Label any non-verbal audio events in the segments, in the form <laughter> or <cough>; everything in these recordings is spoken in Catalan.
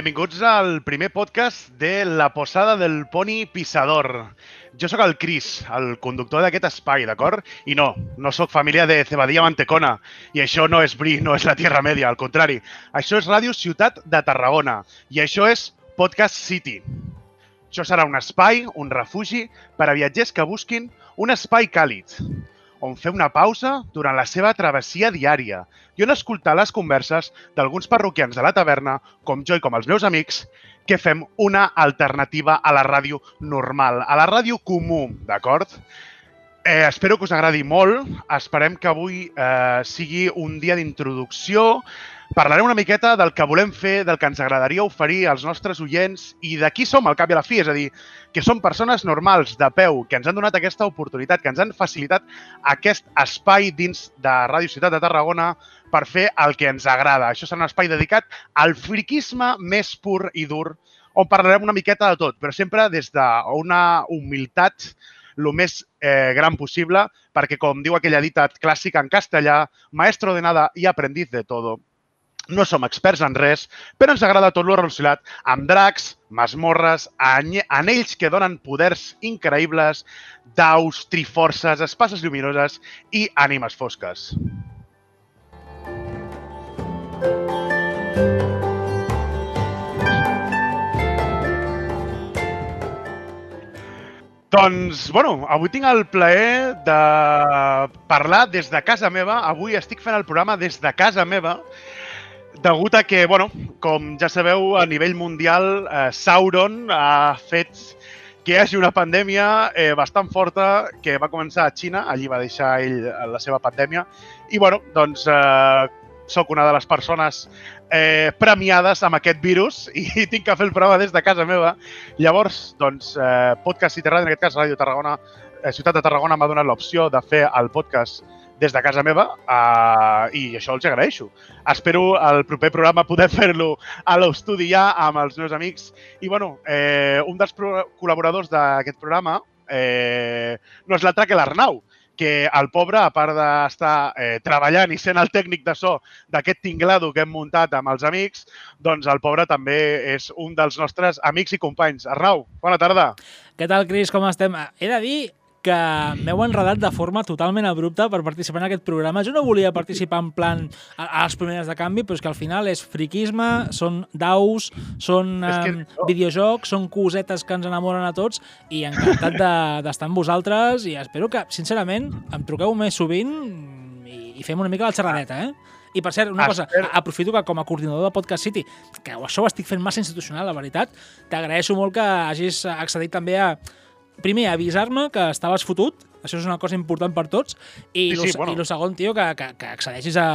Benvinguts al primer podcast de La Posada del Poni Pisador. Jo sóc el Cris, el conductor d'aquest espai, d'acord? I no, no sóc família de Cebadilla Mantecona. I això no és Bri, no és la Tierra Media, al contrari. Això és Ràdio Ciutat de Tarragona. I això és Podcast City. Això serà un espai, un refugi, per a viatgers que busquin un espai càlid, on fer una pausa durant la seva travessia diària i on escoltar les converses d'alguns parroquians de la taverna, com jo i com els meus amics, que fem una alternativa a la ràdio normal, a la ràdio comú, d'acord? Eh, espero que us agradi molt. Esperem que avui eh, sigui un dia d'introducció. Parlarem una miqueta del que volem fer, del que ens agradaria oferir als nostres oients i de qui som al cap i a la fi, és a dir, que som persones normals, de peu, que ens han donat aquesta oportunitat, que ens han facilitat aquest espai dins de Ràdio Ciutat de Tarragona per fer el que ens agrada. Això serà un espai dedicat al friquisme més pur i dur, on parlarem una miqueta de tot, però sempre des d'una humilitat el més eh, gran possible, perquè, com diu aquella dita clàssica en castellà, maestro de nada i aprendiz de todo. No som experts en res, però ens agrada tot lo relacionat amb dracs, masmorres, anells que donen poders increïbles, daus, triforces, espases lluminoses i ànimes fosques. Doncs, bueno, avui tinc el plaer de parlar des de casa meva. Avui estic fent el programa des de casa meva, degut a que, bueno, com ja sabeu, a nivell mundial, eh, Sauron ha fet que hi hagi una pandèmia eh, bastant forta que va començar a Xina, allí va deixar ell la seva pandèmia, i, bueno, doncs, eh, sóc una de les persones eh, premiades amb aquest virus <laughs> i tinc que fer el programa des de casa meva. Llavors, doncs, eh, Podcast City Radio, en aquest cas Ràdio Tarragona, eh, Ciutat de Tarragona m'ha donat l'opció de fer el podcast des de casa meva eh, i això els agraeixo. Espero el proper programa poder <laughs> fer-lo a l'estudi ja amb els meus amics. I, bueno, eh, un dels col·laboradors d'aquest programa eh, no és l'altre que l'Arnau, que el pobre, a part d'estar eh, treballant i sent el tècnic de so d'aquest tinglado que hem muntat amb els amics, doncs el pobre també és un dels nostres amics i companys. Arnau, bona tarda. Què tal, Cris? Com estem? He de dir que m'heu enredat de forma totalment abrupta per participar en aquest programa. Jo no volia participar en plan a, a les primeres de canvi, però és que al final és friquisme, són daus, són És que eh, no. videojocs, són cosetes que ens enamoren a tots i encantat de- <laughs> d'estar amb vosaltres i espero que, sincerament, em truqueu més sovint i, i fem una mica la xerradeta, eh? I per cert, una cosa, aprofito que com a coordinador de Podcast City, que això ho estic fent massa institucional, la veritat, t'agraeixo molt que hagis accedit també a, primer, avisar-me que estaves fotut, això és una cosa important per tots, i, Sí, lo, sí, bueno. i lo segon, tio, que, que, que accedeixis a,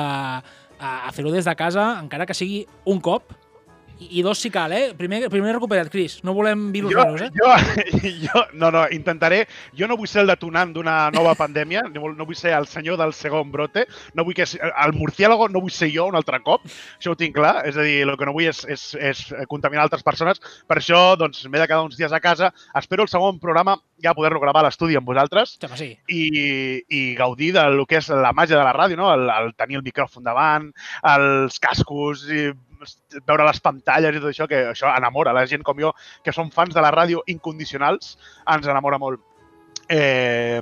a, a fer-ho des de casa, encara que sigui un cop, i, i dos si cal, eh? Primer, primer recupera't, Cris, no volem virus Jo, raros, eh? jo, <laughs> jo, no, no, intentaré. Jo no vull ser el detonant d'una nova pandèmia, no vull- no vull ser el senyor del segon brote, no vull que el murciélago no vull ser jo un altre cop, això ho tinc clar, és a dir, el que no vull és, és, és contaminar altres persones, per això doncs m'he de quedar uns dies a casa, espero el segon programa ja poder-lo gravar a l'estudi amb vosaltres Home, sí. i, i gaudir de lo que és la màgia de la ràdio, no? el, el tenir el micròfon davant, els cascos, i veure les pantalles i tot això, que això enamora la gent com jo, que som fans de la ràdio incondicionals, ens enamora molt. Eh,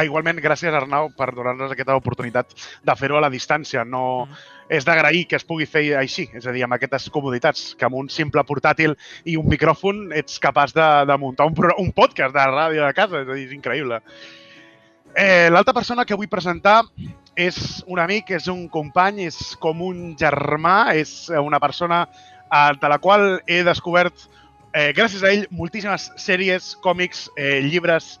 igualment, gràcies Arnau per donar-nos aquesta oportunitat de fer-ho a la distància. No, és d'agrair que es pugui fer així, és a dir, amb aquestes comoditats, que amb un simple portàtil i un micròfon ets capaç de, de muntar un, un podcast de ràdio de casa, és a dir, és increïble. Eh, L'altra persona que vull presentar és un amic, és un company, és com un germà, és una persona eh, de la qual he descobert, eh, gràcies a ell, moltíssimes sèries, còmics, eh, llibres,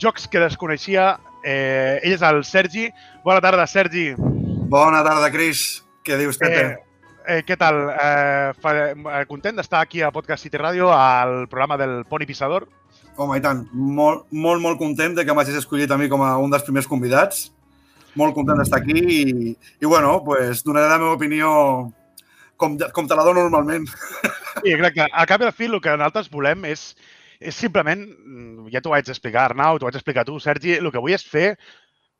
jocs que desconeixia. Eh, ell és el Sergi. Bona tarda, Sergi. Bona tarda, Cris. Què dius, Tete? Eh, eh, què tal? Eh, fa, eh, content d'estar aquí a Podcast City Radio al programa del Poni Pissador. Home, i tant. Molt, molt, molt content de que m'hagis escollit a mi com a un dels primers convidats. Molt content d'estar aquí i, i bueno, pues, donaré la meva opinió com, com te la dono normalment. Sí, crec que a cap i a fi el que nosaltres volem és, és simplement, mm, ja t'ho vaig explicar, Arnau, t'ho vaig explicar tu, Sergi, el que vull és fer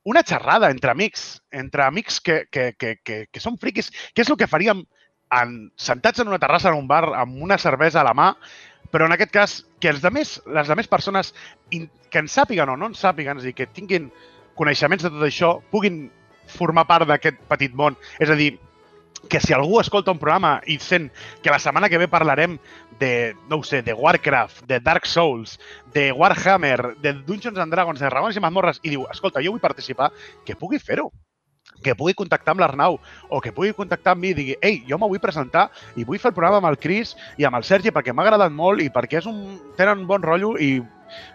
una xerrada entre amics, entre amics que, que, que, que, que són friquis, que és el que faríem en, sentats en una terrassa en un bar amb una cervesa a la mà, però en aquest cas que els demés, les demés persones que en sàpiguen o no en sàpiguen, és dir, que tinguin coneixements de tot això, puguin formar part d'aquest petit món. És a dir, que si algú escolta un programa i sent que la setmana que ve parlarem de, no ho sé, de Warcraft, de Dark Souls, de Warhammer, de Dungeons and Dragons, de Dragons i Mazmorres, i diu, escolta, jo vull participar, que pugui fer-ho que pugui contactar amb l'Arnau o que pugui contactar amb mi i digui ei, jo me vull presentar i vull fer el programa amb el Cris i amb el Sergi perquè m'ha agradat molt i perquè és un, tenen un bon rotllo i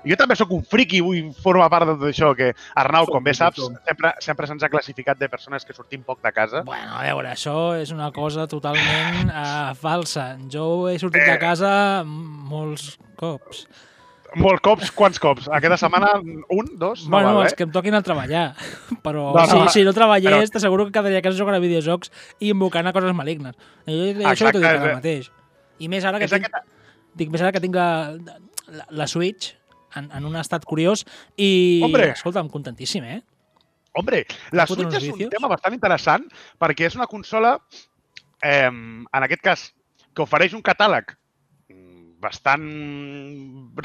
jo també sóc un friqui i vull formar part de tot això, que Arnau, com bé saps, sempre, sempre se'ns ha classificat de persones que sortim poc de casa. Bueno, a veure, això és una cosa totalment uh, falsa. Jo he sortit de casa molts cops. Molts cops? Quants cops? Aquesta setmana un, dos? Bueno, no val, els eh? que em toquin a treballar. <laughs> Però No, no, si, si no treballés, però- t'asseguro que quedaria a casa jugant a videojocs i invocant a coses malignes. Jo, jo això Exacte, t'ho dic ara mateix. I més ara que tinc, aquesta- dic, més ara que tinc la, la, la Switch en, en un estat curiós i, Hombre. escolta'm, contentíssim, eh? Hombre, la Switch és un vicios? tema bastant interessant perquè és una consola, eh, en aquest cas, que ofereix un catàleg bastant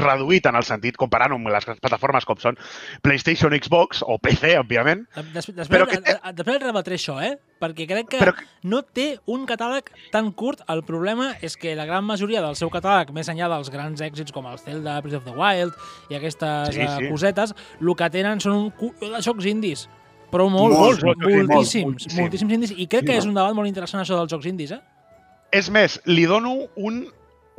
reduït en el sentit comparant amb les plataformes com són PlayStation, Xbox o PC, òbviament. Des, després, Però després, que després rebatré això, eh? Perquè crec que Però que- no té un catàleg tan curt. El problema és que la gran majoria del seu catàleg, més enllà dels grans èxits com el Zelda, Breath of the Wild i aquestes Sí, eh, sí. cosetes, el que tenen són un cu de jocs indis. Però molt, Molts, molts, molts, molts, moltíssims, moltíssims. moltíssims indis. I crec Sí, que és un debat molt interessant això dels jocs indis, eh? És més, li dono un,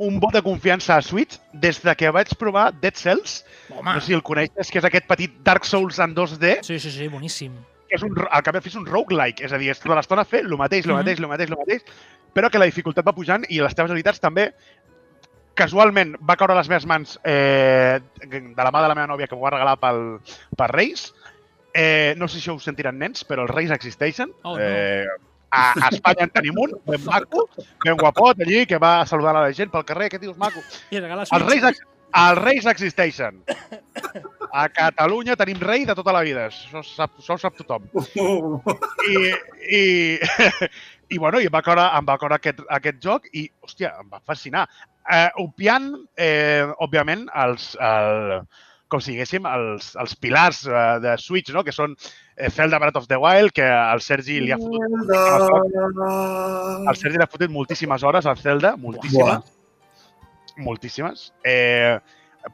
un vot de confiança a Switch des de que vaig provar Dead Cells. Home, No sé si el coneixes, que és aquest petit Dark Souls en 2D, sí, sí, sí, boníssim. que és un, al cap i és un roguelike, és a dir, és tota l'estona fer el mateix, el Mhm. mateix, el mateix, el mateix, però que la dificultat va pujant i les teves habilitats també casualment va caure a les meves mans eh, de la mà de la meva nòvia que m'ho va regalar pel, per Reis. Eh, no sé si ho sentiran nens, però els Reis existeixen. Oh, no. eh, a, Espanya en tenim un, ben maco, ben guapot allí, que va saludar a la gent pel carrer, què dius, maco? I Els reis, els reis existeixen. A Catalunya tenim rei de tota la vida, això ho sap, això ho sap tothom. I, i, i, bueno, i em va caure, em va caure aquest, aquest joc i, hòstia, em va fascinar. Eh, obviant, eh, òbviament, els, el, com si diguéssim, els, els pilars eh, de Switch, no? que són eh, Zelda Breath of the Wild, que al Sergi li ha fotut, al Sergi li ha fotut moltíssimes hores al Zelda, moltíssimes. Moltíssimes. Eh,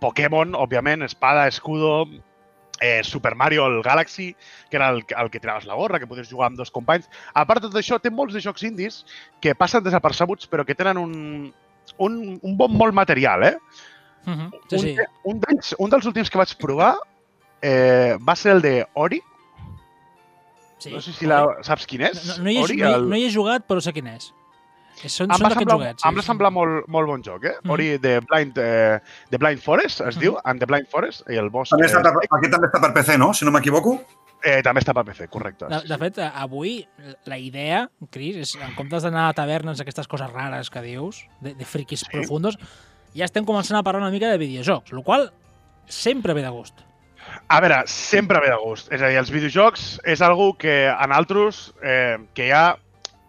Pokémon, òbviament, Espada, Escudo, eh, Super Mario, el Galaxy, que era el, el que tiraves la gorra, que podies jugar amb dos companys. A part de tot això, té molts de jocs indis que passen desapercebuts, però que tenen un, un, un bon molt material, eh? Mhm, Sí, un, sí. de- un, d'ells- un dels últims que vaig provar eh, va ser el de Ori. Sí. No sé si la, saps quin és. No, no, hi he, Ori, no, hi, el- no hi he jugat, però sé quin és. És- Són, em són va d'aquests semblar, joguets. em va semblar molt, molt bon joc, eh? Mhm. Ori de Blind, eh, de Blind Forest, es Mhm. diu, and the Blind Forest, i el boss També està eh, per, aquest també està per PC, no? Si no m'equivoco. eh, també està per PC, correcte. De, de fet, eh, avui la idea, Cris, és en comptes d'anar a tavernes, aquestes coses rares que dius, de, de friquis Sí. profundos, ja estem començant a parlar una mica de videojocs, el qual sempre ve de gust. A veure, sempre ve de gust. És a dir, els videojocs és algo que en altres, eh, que hi ha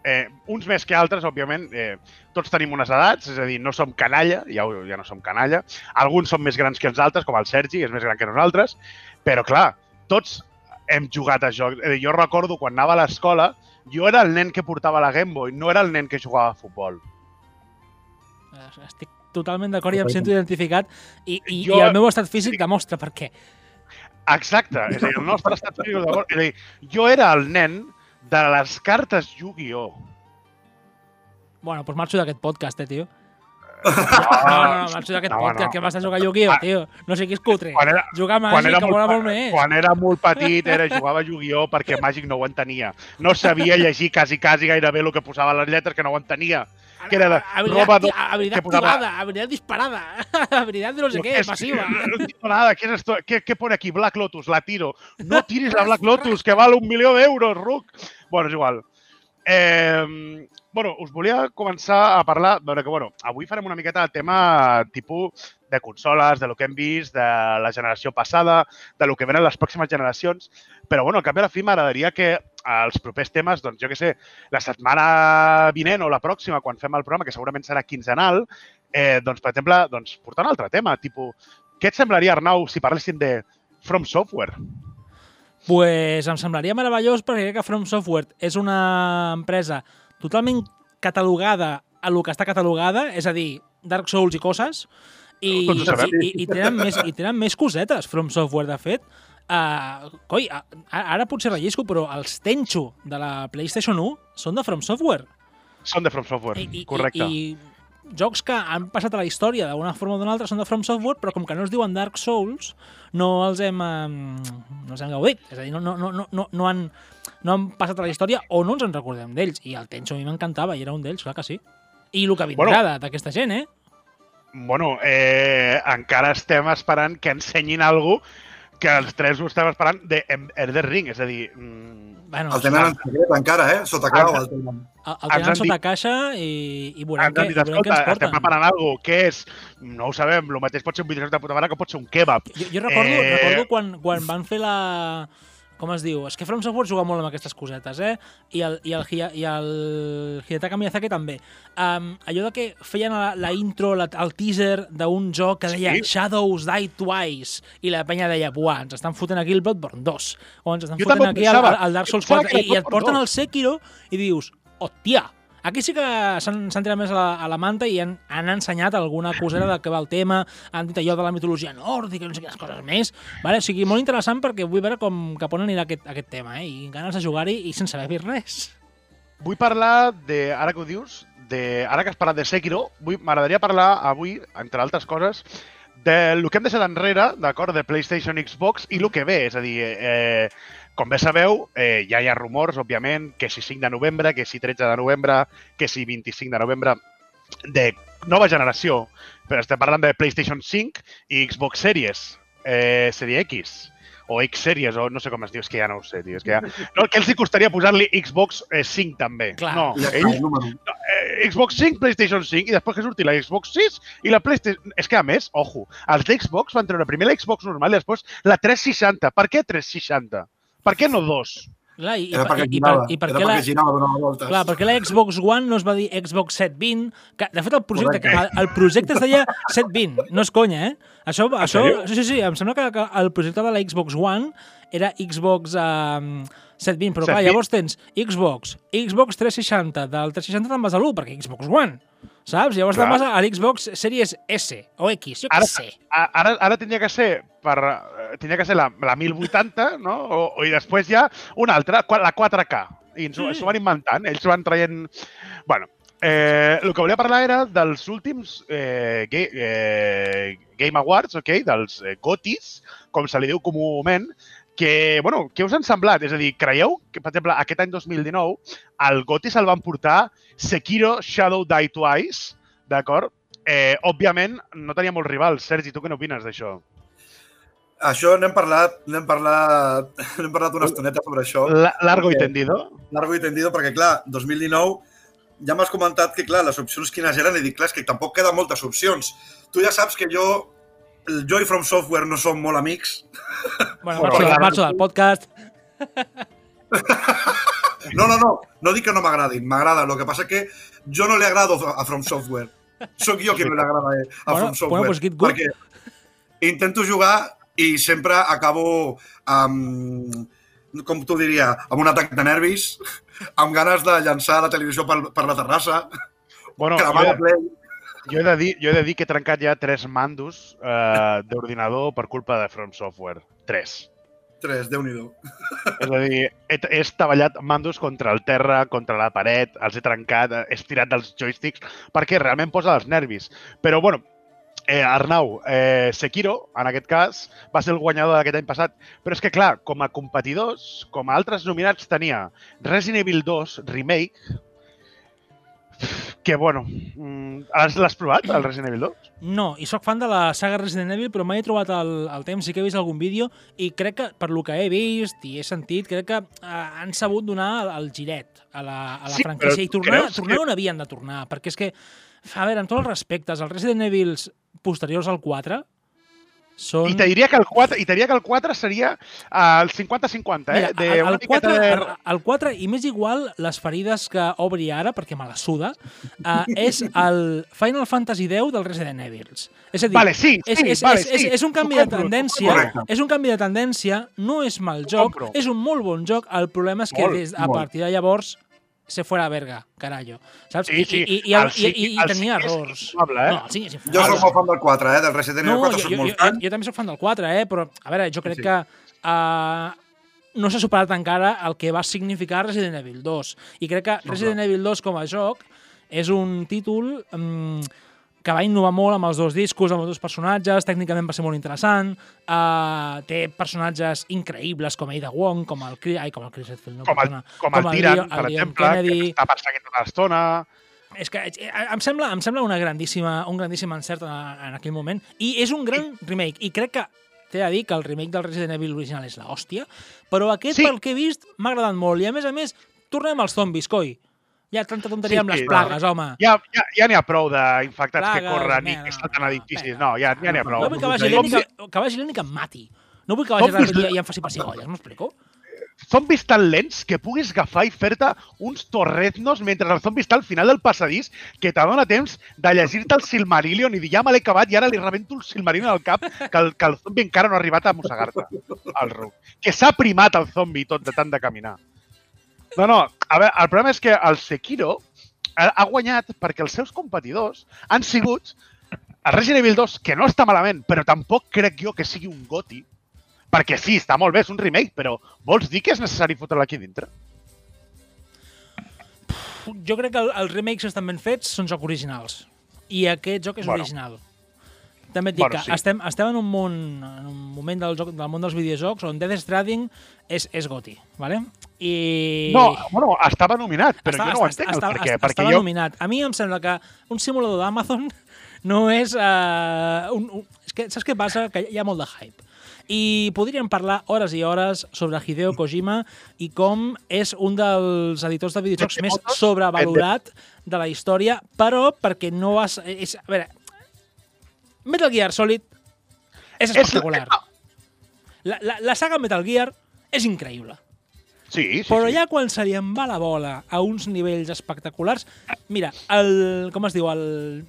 eh, uns més que altres, òbviament, eh, tots tenim unes edats, és a dir, no som canalla, ja, ja no som canalla. Alguns són més grans que els altres, com el Sergi, és més gran que nosaltres, però clar, tots hem jugat a jocs. Eh, jo recordo quan anava a l'escola, jo era el nen que portava la Game Boy, no era el nen que jugava a futbol. Estic totalment d'acord i em sento identificat i, i, Jo- i el meu estat físic demostra per què. Exacte, és a dir, el nostre estat físic de és a dir, jo era el nen de les cartes Yu-Gi-Oh! Bueno, doncs marxo d'aquest podcast, eh, tio. No, no, no, marxo d'aquest No, podcast, no. que vas a jugar a Yu-Gi-Oh, Ah. tio. No sé qui és cutre. Quan era, Jugar a quan Màgic, era, que mola molt més. quan era molt petit era jugava a Yu-Gi-Oh perquè Màgic no ho entenia. No sabia llegir quasi, quasi gairebé el que posava les lletres, que no ho entenia. Que era de roba do- habilitat que posava- activada, habilitat disparada, <laughs> habilitat de no sé Lo què, es- passiva. No nada. ¿Qué, es esto? ¿Qué, ¿Qué pone aquí? Black Lotus, la tiro. No <laughs> tires la Black Lotus, que vale un milió d'euros, Ruc. Bueno, és igual. Eh, bueno, us volia començar a parlar, veure que, bueno, avui farem una miqueta de tema tipus de consoles, de lo que hem vist, de la generació passada, de lo que venen les pròximes generacions, però, bueno, al cap i a la fi m'agradaria que els propers temes, doncs, jo que sé, la setmana vinent o la pròxima, quan fem el programa, que segurament serà quinzenal, eh, doncs, per exemple, doncs, portar un altre tema, tipus, què et semblaria, Arnau, si parléssim de From Software? pues em semblaria meravellós perquè crec que From Software és una empresa totalment catalogada a lo que està catalogada, és a dir, Dark Souls i coses, i, i, i, tenen més, i tenen més cosetes From Software, de fet. Uh, coi, ara potser rellisco, però els Tenchu de la PlayStation 1 són de From Software. Són de From Software, I, i, correcte. I, i jocs que han passat a la història d'una forma o d'una altra són de From Software, però com que no es diuen Dark Souls, no els hem, no els hem gaudit. És a dir, no, no, no, no, no, han, no han passat a la història o no ens en recordem d'ells. I el Tencho a mi m'encantava i era un d'ells, clar que sí. I el que vindrà bueno, d'aquesta gent, eh? Bueno, eh, encara estem esperant que ensenyin alguna que els tres ho estem esperant de Elden Ring, és a dir... Mm, Bueno, El tenen en secret encara, eh? Sota clau el tenen. el, el ens tenen sota dit- caixa i, i veurem, ens què, han dit, veurem què escolta, ens estem porten. preparant alguna que és... No ho sabem, el mateix pot ser un videojoc de puta mare que pot ser un kebab. Jo, jo recordo, eh... recordo quan, quan van fer la... Com es diu? És que From Software juga molt amb aquestes cosetes, eh? I el, i el, i el Hidetaka Miyazaki també. Um, allò de que feien la, la intro, la, el teaser d'un joc que deia Sí. Shadows Die Twice i la penya deia, buah, ens estan fotent aquí el Bloodborne 2 o ens estan Jo fotent aquí el, el Dark Souls Pensava 4 que i, i et porten 2. el Sekiro i dius, hòstia, Aquí sí que s'han tirat més a la, a la manta i han, han ensenyat alguna coseta de què va el tema, han dit allò de la mitologia nòrdica i no sé quines coses més. Vale? O sigui, molt interessant perquè vull veure com cap on anirà aquest, aquest tema, eh? I ganes de jugar-hi i sense haver vist res. Vull parlar de, ara que ho dius, de, ara que has parlat de Sekiro, m'agradaria parlar avui, entre altres coses, de lo que hem deixat enrere, d'acord, de PlayStation, Xbox i el que ve, és a dir, eh, com bé sabeu, eh, ja hi ha rumors, òbviament, que si 5 de novembre, que si 13 de novembre, que si 25 de novembre, de nova generació, però estem parlant de PlayStation 5 i Xbox Series, eh, Serie X, o X Series, o no sé com es diu, és que ja no ho sé, tio. És que ja... <laughs> no, què els hi costaria posar-li Xbox eh, 5 també? Clar. No, ells, el número. eh, Xbox 5, PlayStation 5 i després que surti la Xbox 6 i la PlayStation... És que a més, ojo, els d'Xbox van treure primer la Xbox normal i després la 360. Per què 360? Per què no dos? Clar, i, Era perquè i, i, per, girava, i per era què la, perquè girava donava voltes. Clar, perquè la Xbox One no es va dir Xbox 720, que de fet el projecte, que, el, el projecte es deia 720, no és conya, eh? Això, això, sèrio? sí, sí, sí, em sembla que, que el projecte de la Xbox One era Xbox um, 720, però clar, 720. llavors tens Xbox, Xbox 360, del 360 te'n vas a l'1, perquè Xbox One, saps? Llavors te'n Clar. vas a l'Xbox Series S o X, jo què Ara, sé. a- ara, ara tindria que ser per, tindria que ser la, la 1080, no? O, o, I després ja una altra, la 4K. I ens, sí. s'ho van inventant, ells van traient... Bueno, eh, el que volia parlar era dels últims eh, ga eh, Game Awards, ok? dels eh, GOTYs, com se li diu comúment, que, bueno, què us han semblat? És a dir, creieu que, per exemple, aquest any 2019 el GOTY se'l van portar Sekiro Shadow Die Twice, d'acord? Eh, òbviament, no tenia molts rivals. Sergi, tu què n'opines d'això? Això n'hem parlat, n'hem parlat, <laughs> n'hem parlat una estoneta sobre això. La- Largo i tendido? Largo i tendido, perquè, clar, 2019 ja m'has comentat que, clar, les opcions quines eren, i dic, clar, és que tampoc queden moltes opcions. Tu ja saps que jo, el jo i From Software no som molt amics. Bueno, marxo, clar. marxo del podcast. <laughs> No, no, no, no dic que no m'agradin, m'agrada. El que passa que jo no li agrado a From Software. Soc jo qui no li agrada a Bueno, From Software. bueno, pues get good. perquè intento jugar i sempre acabo amb, com t'ho diria, amb un atac de nervis, amb ganes de llançar la televisió per, per la terrassa, Bueno, cremar la play. jo, he de dir, jo he de dir que he trencat ja tres mandos eh, d'ordinador per culpa de From Software. Tres. 3, déu nhi És a dir, he, he estavellat mandos contra el terra, contra la paret, els he trencat, he estirat dels joysticks, perquè realment posa els nervis. Però, bueno, eh, Arnau, eh, Sekiro, en aquest cas, va ser el guanyador d'aquest any passat. Però és que, clar, com a competidors, com a altres nominats, tenia Resident Evil 2 Remake, que, bueno, mm, has- l'has provat, el Resident Evil 2? No, i sóc fan de la saga Resident Evil, però mai he trobat el, el temps, sí que he vist algun vídeo i crec que, per lo que he vist i he sentit, crec que eh, han sabut donar el, el giret a la, a la Sí, franquícia i tornar, tornar que- on havien de tornar, perquè és que, a veure, amb tots els respectes, els Resident Evils posteriors al 4 són... I te diria que el 4, i te diria que el 4 seria eh, el 50-50, eh? Mira, de el, el, miqueta 4, de- el, el 4, i més igual les ferides que obri ara, perquè me la suda, uh, és <laughs> el Final Fantasy X dels Resident Evils. És a dir, Vale, sí, és, sí, és, vale, és, sí. és, és un canvi de compro, t'ho tendència, compro. és un canvi de tendència, no és mal joc, és un molt bon joc, el problema és que Molt, des, a molt. partir de llavors se fuera verga, carallo. Saps? Sí, sí. I, i, i, El i, i, i, tenia errors. infumable, eh? No, el 5 és Jo infumable. soc molt fan del 4, eh? Del Resident Evil No, 4 jo, soc jo, molt jo, fan. jo també sóc fan del 4, eh? però a veure, jo crec Sí. que uh, no s'ha superat encara el que va significar Resident Evil 2. I crec que Resident Evil 2 com a joc és un títol um, que va innovar molt amb els dos discos, amb els dos personatges, tècnicament va ser molt interessant, uh, té personatges increïbles com Ada Wong, com el, ai, com el Chris Redfield, no, com el, perdona, com el Tyrann, Leon- per el exemple, Kennedy, que està perseguint tota l'estona. és que eh, em sembla, em sembla una grandíssima, un grandíssim encert en, en aquell moment. I és un gran remake. I crec que t'he de dir que el remake del Resident Evil original és l'hòstia, però aquest, Sí. pel que he vist, m'ha agradat molt. I a més a més, tornem als zombis, coi. Hi ha tanta tonteria Sí, amb les plagues, home. Ja, ja, ja n'hi ha prou d'infectats que Plagues, corren i que salten edificis. No, ja ja n'hi ha prou. No vull que vagi l'Eni que, que, vagi l'Eni que em mati. No vull que vagi darrere i em faci pessigolles, m'explico? zombis tan lents que puguis agafar i fer-te uns torreznos mentre el zombi està al final del passadís que te dona temps de llegir-te el Silmarillion i dir ja me l'he acabat i ara li rebento el Silmarillion al cap que el, que el zombi encara no ha arribat a mossegar-te al ruc. Que s'ha primat el zombi tot de tant de caminar. No, no, a veure, el problema és que el Sekiro ha, ha guanyat perquè els seus competidors han sigut el Resident Evil 2, que no està malament, però tampoc crec jo que sigui un goti, perquè sí, està molt bé, és un remake, però vols dir que és necessari fotre-la aquí dintre? Jo crec que el, els remakes estan ben fets són jocs originals. I aquest joc és Bueno. original. També et dic Bueno, que sí. estem, estem en un món, en un moment del, joc, del món dels videojocs on Death Stranding és, és goti, ¿vale? I... No, bueno, estava nominat, però Està- jo no ho entenc el està- per què. està- Perquè estava jo, nominat. A mi em sembla que un simulador d'Amazon <laughs> no és... Uh, un, un, és que, saps què passa? Que hi ha molt de hype. I podríem parlar hores i hores sobre Hideo Kojima i com és un dels editors de videojocs més Fotos, sobrevalorat de la història, però perquè no has... És, a veure, Metal Gear Solid és és, espectacular. La, la, la saga Metal Gear és increïble. sí, sí, Però sí. ja quan se li en va la bola a uns nivells espectaculars... Mira, el... com es diu? El...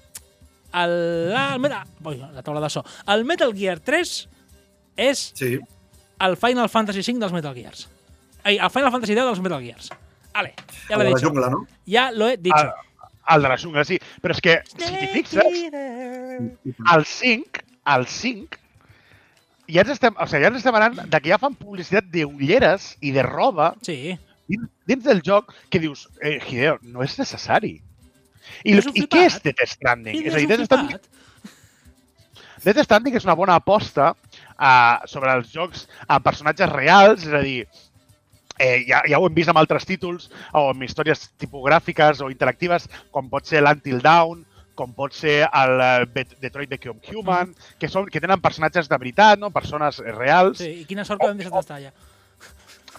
El... La, el meta, ui, la taula de so. El Metal Gear 3 és Sí. el Final Fantasy V dels Metal Gears. Ai, el Final Fantasy X dels Metal Gears. Vale, ja l'he dit. jungla, no? Ja lo he dit. El, el de la jungla, sí. Però és que, si t'hi fixes, el 5, el 5, ja ens estem, o sigui, ja ens estem anant de que ja fan publicitat d'ulleres i de roba Sí. dins, dins del joc que dius, eh, Hideo, no és necessari. I, És i què és. Death Stranding? I És a dir, és Death Stranding. <laughs> Death Stranding és una bona aposta uh, sobre els jocs amb personatges reals, és a dir, eh, ja, ja ho hem vist amb altres títols o amb històries tipogràfiques o interactives, com pot ser l'Until Dawn, com pot ser el eh, Detroit Become Human, que, són, que tenen personatges de veritat, no? persones eh, reals. Sí, i quina sort que vam deixar d'estar allà.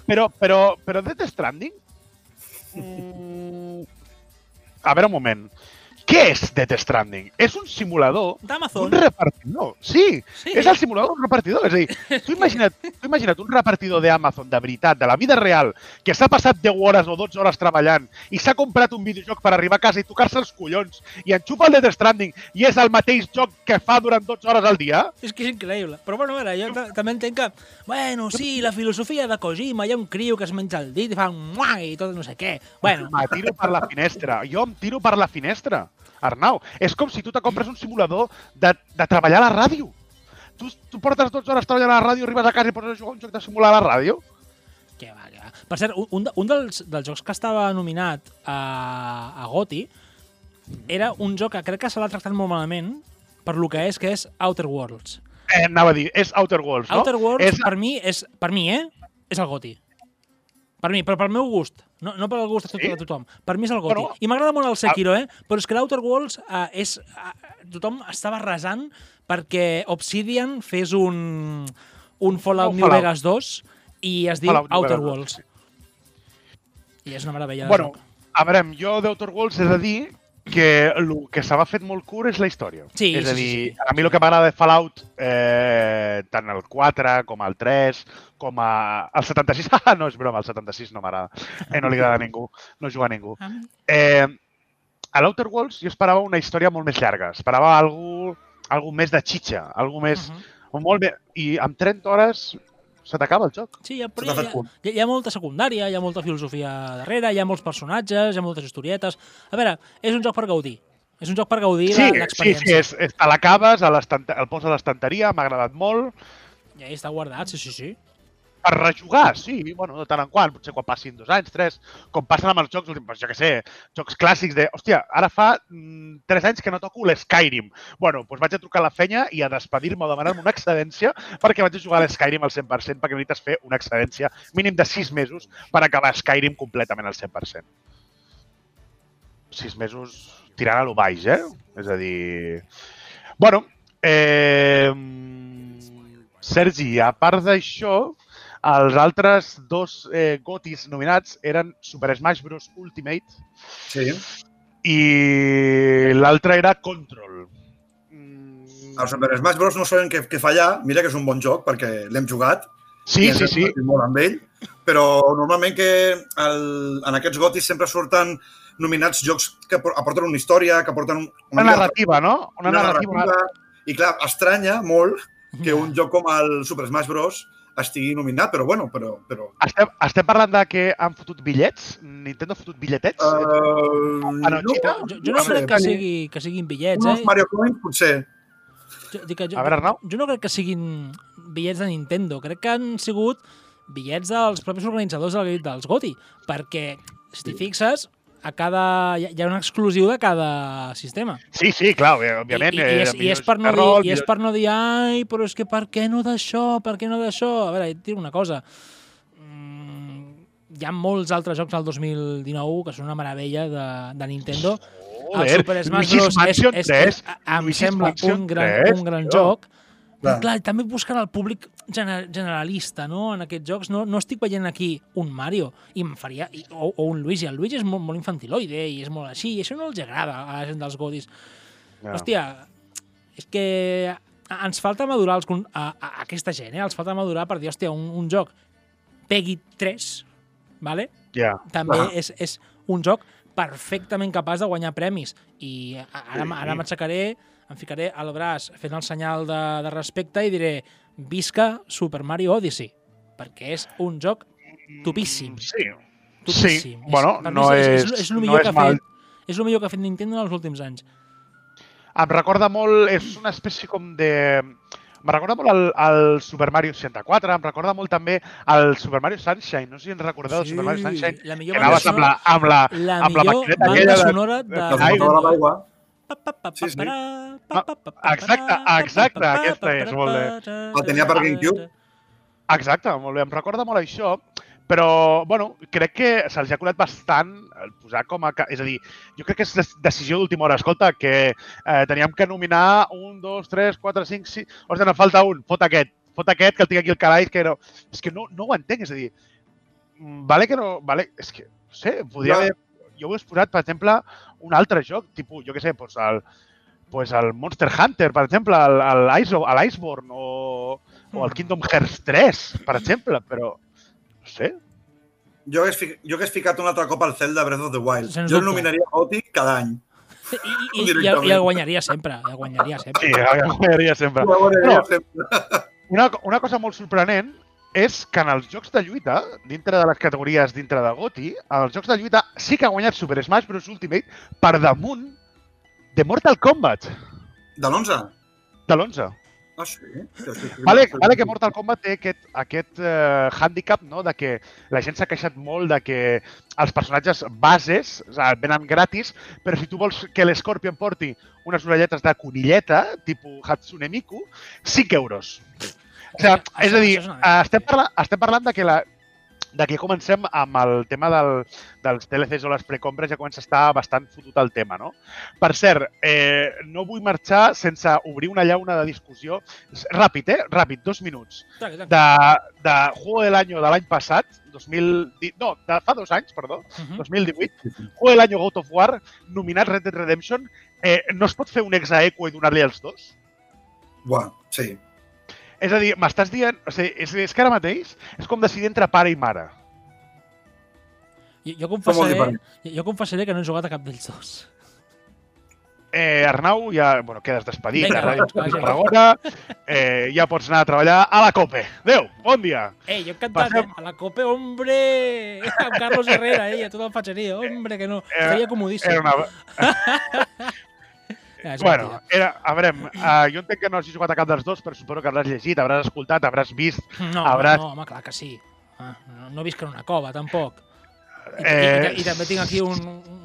Però, però, però Death Stranding... Mm, a veure un moment. Què és Death Stranding? És un simulador D'Amazon. un repartidor. Sí, Sí. és el simulador d'un repartidor. És a dir, tu <laughs> imagina't, tu imagina't un repartidor d'Amazon de veritat, de la vida real, que s'ha passat 10 hores o 12 hores treballant i s'ha comprat un videojoc per arribar a casa i tocar-se els collons i enxufa el Death Stranding i és el mateix joc que fa durant 12 hores al dia. És que és increïble. Però bueno, a veure, jo ta- també entenc que, bueno, sí, la filosofia de Kojima, hi ha un criu que es menja el dit i fa un muà i tot no sé què. Bueno, Me tiro per la finestra. Jo em tiro per la finestra. Arnau, és com si tu te compres un simulador de, de treballar a la ràdio. tu, tu portes 12 hores treballant a la ràdio, arribes a casa i poses a jugar un joc de simular a la ràdio? Que va, que va. Per cert, un- un, de- un dels, dels jocs que estava nominat a, a GOTY era un joc que crec que se l'ha tractat molt malament per lo que és, que és Outer Worlds. Eh, anava a dir, és Outer Worlds, no? Outer Worlds, és, per mi, és, per mi, eh? És el GOTY. Per mi, però pel meu gust. No, no pel gust de, tot, Sí? de tothom. Per mi és el GOTY. Bueno, I m'agrada molt el Sekiro, eh? Però és que l'Outer Worlds eh, és... Eh, tothom estava resant perquè Obsidian fes un, un Fallout New Fallout. Vegas 2 i es diu Fallout Outer Vegas 2, Worlds. I és una meravella de Bueno, joc. a veure, jo d'Outer Worlds he de dir que el que se m'ha fet molt curt és la història. Sí, és a sí, sí, dir, sí. a mi el que m'agrada de Fallout, eh, tant el 4 com el 3, com a... el 76, ah, <laughs> no és broma, el 76 no m'agrada. Eh, no li agrada a <laughs> ningú, no juga a ningú. Eh, a l'Outer Worlds jo esperava una història molt més llarga, esperava algú, algú més de xitxa, algú més... Uh -huh. molt bé, I amb 30 hores se t'acaba el joc. Sí, però Se t'ha hi ha, hi, ha, hi ha molta secundària, hi ha molta filosofia darrere, hi ha molts personatges, hi ha moltes historietes... A veure, és un joc per gaudir. És un joc per gaudir Sí, la- sí, sí, l'experiència. és, és, te l'acabes, el poses a l'estanteria, m'ha agradat molt. I ahí està guardat, sí, sí, sí. Per rejugar, sí, bueno, de tant en quant, potser quan passin dos anys, tres, com passen amb els jocs, doncs jo què sé, jocs clàssics de, hòstia, ara fa mm, tres anys que no toco l'Skyrim. Bueno, doncs vaig a trucar a la fenya i a despedir-me o demanar-me una excedència perquè vaig a jugar a l'Skyrim al 100%, perquè necessites fer una excedència mínim de sis mesos per acabar Skyrim completament al 100%. Sis mesos tirant a lo baix, eh? És a dir... Bueno, eh... Sergi, a part d'això, els altres dos eh, gotis nominats eren Super Smash Bros. Ultimate Sí. i l'altre era Control. Mm, El Super Smash Bros. no sabem què, què fallar. Mira que és un bon joc perquè l'hem jugat. Sí, sí, sí. Molt amb ell. Però normalment que el, en aquests gotis sempre surten nominats jocs que apor- aporten una història, que aporten un- Una mica de- narrativa, no? Una, narrativa. I clar, estranya molt que un joc com el Super Smash Bros. Estigui nominat, però bueno, però... però Estem, estem parlant de que han fotut bitllets? Nintendo ha fotut bitlletets? uh, Ah, no, Xina? Jo, jo no sé, crec que, sigui, que siguin bitllets, eh? Mario Coins, potser. Jo, dic que jo, A veure, Arnau. jo no crec que siguin bitllets de Nintendo. Crec que han sigut bitllets dels propis organitzadors del- dels GOTY. Perquè, si t'hi fixes, a cada, hi ha- un exclusiu de cada sistema. Sí, sí, clar, òbvi- òbviament. I, i, eh, és, i, és per no dir, I és per no dir, ai, però és que per què no d'això, per què no d'això? A veure, et una cosa. Mm, hi ha molts altres jocs al 2019 que són una meravella de, de Nintendo. el Joder, Super Smash Bros. és, és, 3, és, em Luigi's sembla Mansion un gran, 3, un gran joc. Clar. clar, també busquen el públic gener generalista, no? En aquests jocs no, no estic veient aquí un Mario i em faria, i, o, o un Luigi. El Luigi és molt, molt infantiloide i és molt així, i això no els agrada a la gent dels godis. Ja. Hòstia, és que ens falta madurar els, a, a, a aquesta gent, eh? Els falta madurar per dir, hòstia, un, un joc Peggy 3, vale? Ja. també Ah. és, és un joc perfectament capaç de guanyar premis. I ara, Sí. ara m'aixecaré, em ficaré al braç fent el senyal de, de respecte i diré visca Super Mario Odyssey, perquè és un joc topíssim. Sí. topíssim. Sí, bueno, per mi no és, és, és, és, el no millor és que ha mal. fet, és el millor que ha fet Nintendo en els últims anys. Em recorda molt, és una espècie com de... Me recorda molt el, el Super Mario 64, em recorda molt també el Super Mario Sunshine, no sé si ens recordeu del Super Mario Sunshine, la que millor banda anaves amb la, sonora, amb la, la amb la millor maquineta banda aquella de- sonora de, de- Que Sí, sí. exacte, exacte, aquesta és molt bé. El tenia per GameCube. Exacte, molt bé, em recorda molt això, però, bueno, crec que se'ls ha colat bastant posar com a... És a dir, jo crec que és decisió d'última hora. Escolta, que eh, teníem que nominar un, dos, tres, quatre, cinc, sis... Ostres, en falta un, fot aquest, fot aquest, que el tinc aquí al calaix, que no... És que no, no ho entenc, és a dir, vale que no... Vale, és que, no sé, podria No. Jo ho he posat, per exemple, un altre joc, tipus, jo què sé, doncs el, pues el Monster Hunter, per exemple, el, el, Ice, el Iceborne o, o el Kingdom Hearts 3, per exemple, però no sé. Jo hagués, fi- jo hagués ficat un altre cop al Zelda Breath of the Wild. Sens jo el nominaria Gothic cada any. I, i, <laughs> i, Directament. i el guanyaria sempre, el guanyaria sempre. Sí, ja guanyaria sempre. Guanyaria No. sempre. <laughs> Una, una cosa molt sorprenent és que en els jocs de lluita, dintre de les categories dintre de GOTY, els jocs de lluita sí que ha guanyat Super Smash Bros. Ultimate per damunt de Mortal Kombat, De l'11? de l'11. Ah, sí? Sí, sí, sí. Vale, vale que Mortal Kombat té aquest, aquest eh, handicap, no?, de que la gent s'ha queixat molt de que els personatges bases o sigui, venen gratis, però si tu vols que l'Scorpion porti unes orelletes de conilleta, tipus Hatsune Miku, 5 euros. O sigui, Això- és a dir, estem, parla, estem parlant de que la de que comencem amb el tema del, dels DLCs o les precompres, ja comença a estar bastant fotut el tema, no? Per cert, eh, no vull marxar sense obrir una llauna de discussió. Ràpid, eh? Ràpid, dos minuts. De, de Juego del Año de l'any passat, 2010, no, de fa dos anys, perdó, Mhm. 2018, Juego del Año God of War, nominat Red Dead Redemption, eh, no es pot fer un exaequo i donar-li els dos? Buah, sí. És a dir, m'estàs dient... O sigui, és, és que ara mateix és com decidir entre pare i mare. Jo, jo, confessaré, jo, jo confessaré que no he jugat a cap dels dos. Eh, Arnau, ja bueno, quedes despedit Vinga, de Ràdio va, Tarragona. Eh, ja pots anar a treballar a la COPE. Adéu, bon dia. Ei, jo he cantat Passem- eh? a la Cope, hombre! <laughs> Amb Carlos Herrera, eh? A tot el fatxeria. Hombre, que no. Eh, Feia comodíssim. Era una... <laughs> Ja, Bueno, mentida. era, a veure, uh, jo entenc que no hagis jugat a cap dels dos, però suposo que hauràs llegit, hauràs escoltat, hauràs vist. No, hauràs- no, home, clar que sí. Ah, no, no visc en una cova, tampoc. I, Eh, i, i, i també tinc aquí un,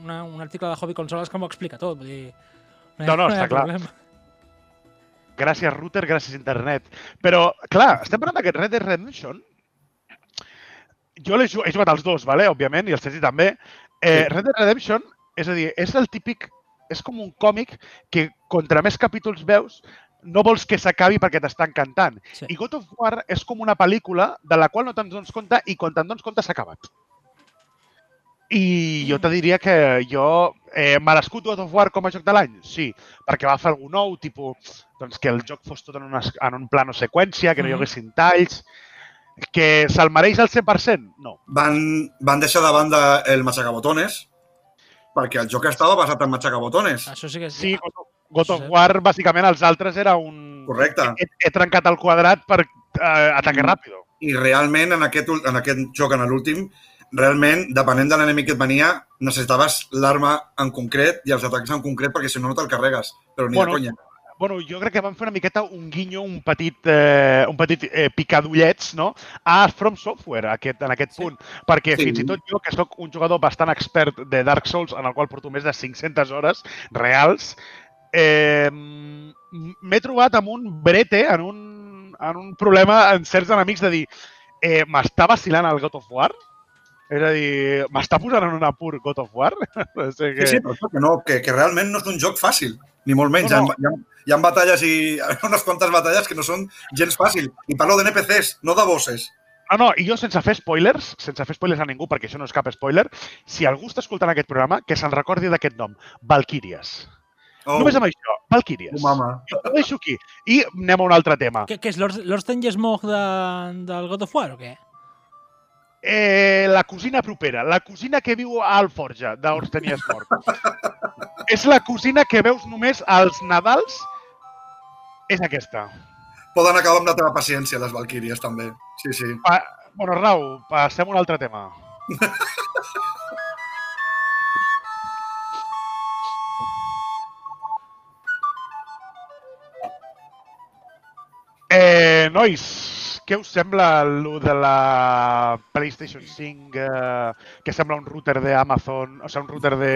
una, un article de Hobby Consoles que m'ho explica tot. Vull dir, No, no, ha està clar. problema. Gràcies, router, gràcies, internet. Però, clar, estem parlant d'aquest Red Dead Redemption. Jo ju- he jugat als dos, vale? òbviament, i el Sergi també. Eh, Sí. Red Dead Redemption, és a dir, és el típic... És com un còmic que, contra més capítols veus, no vols que s'acabi perquè t'està encantant. Sí. I God of War és com una pel·lícula de la qual no te'n dones compte i quan te'n dones compte s'ha acabat. I jo te diria que jo... Eh, merescut God of War com a joc de l'any? Sí, perquè va fer algú nou, tipus doncs, que el joc fos tot en, una, en un plano seqüència, que no hi Mhm. haguessin talls, que se'l mereix al 100%? No. Van, van deixar de banda el matxacabotones perquè el joc estava basat en matxacabotones. Això sí que és... Sí, God of- God of Sí. War, bàsicament, els altres era un... Correcte. He, he trencat el quadrat per eh, ataque Mm. ràpido. I realment en aquest, en aquest joc, en l'últim, realment, depenent de l'enemic que et venia, necessitaves l'arma en concret i els atacs en concret perquè si no no te'l carregues. Però ni Bueno, de conya. Bueno, jo crec que van fer una miqueta un guinyo, un petit, eh, un petit eh, picadullets no? a From Software aquest, en aquest Sí. punt. Perquè Sí. fins i tot jo, que sóc un jugador bastant expert de Dark Souls, en el qual porto més de 500 hores reals, eh, m'he trobat amb un brete, en un, en un problema en certs enemics de dir eh, m'està vacilant el God of War? És a dir, m'està posant en un apur God of War? <laughs> o sigui Sí, sí, però això que, no, que, que realment no és un joc fàcil, ni molt menys. No, No, no. no. Hi, ha, hi ha batalles i <laughs> unes quantes batalles que no són gens fàcil. I parlo de NPCs, no de bosses. No, no, i jo sense fer spoilers, sense fer spoilers a ningú, perquè això no és cap spoiler, si algú està escoltant aquest programa, que se'n recordi d'aquest nom, Valkyries. Oh, Només amb això, Valkyries. oh, mama. Jo ho deixo aquí. I anem a un altre tema. Què, què és l'Ors- l'Orsten Jesmog de, del God of War o què? Eh, la cosina propera, la cosina que viu a Alforja, d'Orsten i Smort. <laughs> és la cosina que veus només als Nadals, és aquesta. Poden acabar amb la teva paciència, les Valkyries, també. Sí, sí. Pa bueno, Rau, passem a un altre tema. <laughs> Eh, nois, què us sembla el de la PlayStation 5 eh, que sembla un router d'Amazon, o sigui, un router de,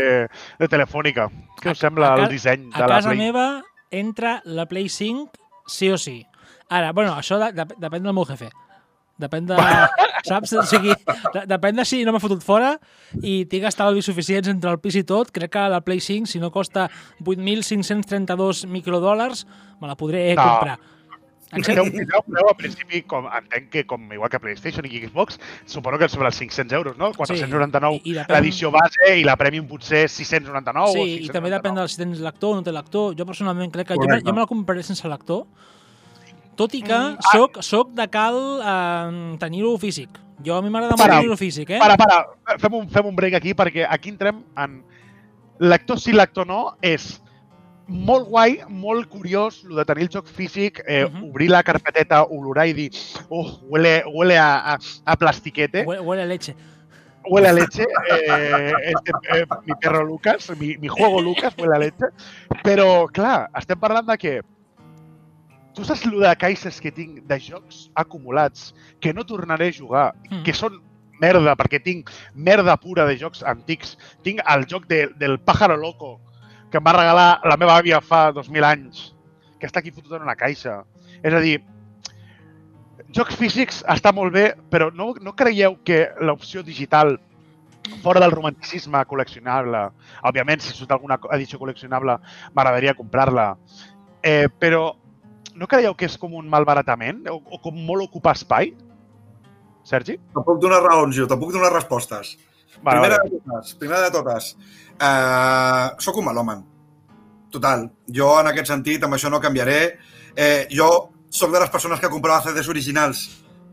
de Telefònica? Què us A- sembla a el disseny A de la casa Play? meva entra la Play 5 sí o sí. Ara, bueno, això de, de, depèn del meu jefe. Depèn de... <laughs> saps? O sigui, de, depèn de si no m'ha fotut fora i tinc estalvis suficients entre el pis i tot. Crec que la Play 5, si no costa 8.532 microdòlars, me la podré No. comprar. Tindreu, tindreu preu a principi, com, entenc que com igual que PlayStation i Xbox, suposo que sobre els 500 euros, no? 499 I- i depèn- l'edició base i la Premium potser 699 o Sí, 699. i també depèn de si tens lector o no té lector. Jo personalment crec que jo Correcte. jo me la compraré sense lector, tot i que Mm, ah. soc, soc de cal eh, tenir-ho físic. Jo a mi m'agrada molt tenir-ho físic, eh? Para, para, fem un, fem un break aquí perquè aquí entrem en lector sí, lector no, és molt guai, molt curiós, el de tenir el joc físic, eh, Mhm. obrir la carpeteta, olorar i dir, oh, huele, huele a, a, a plastiquete, Huele, huele a leche. huele a leche, eh, este, eh, mi perro Lucas, mi, mi juego Lucas huele a leche, però, clar, estem parlant de que tu saps lo de caixes que tinc de jocs acumulats que no tornaré a jugar, Mm. que són merda, perquè tinc merda pura de jocs antics. Tinc el joc de, del Pájaro Loco, que em va regalar la meva àvia fa 2.000 anys, que està aquí fotut en una caixa. És a dir, jocs físics està molt bé, però no, no creieu que l'opció digital fora del romanticisme col·leccionable, òbviament, si surt alguna edició col·leccionable, m'agradaria comprar-la, eh, però no creieu que és com un malbaratament o, o com molt ocupar espai? Sergi? Te'n puc donar raons, jo, te'n puc donar respostes. Vale, primera, vale. De totes, primera de totes, uh, soc un melòman. Total. Jo, en aquest sentit, amb això no canviaré. Eh, jo sóc de les persones que comprava CDs originals.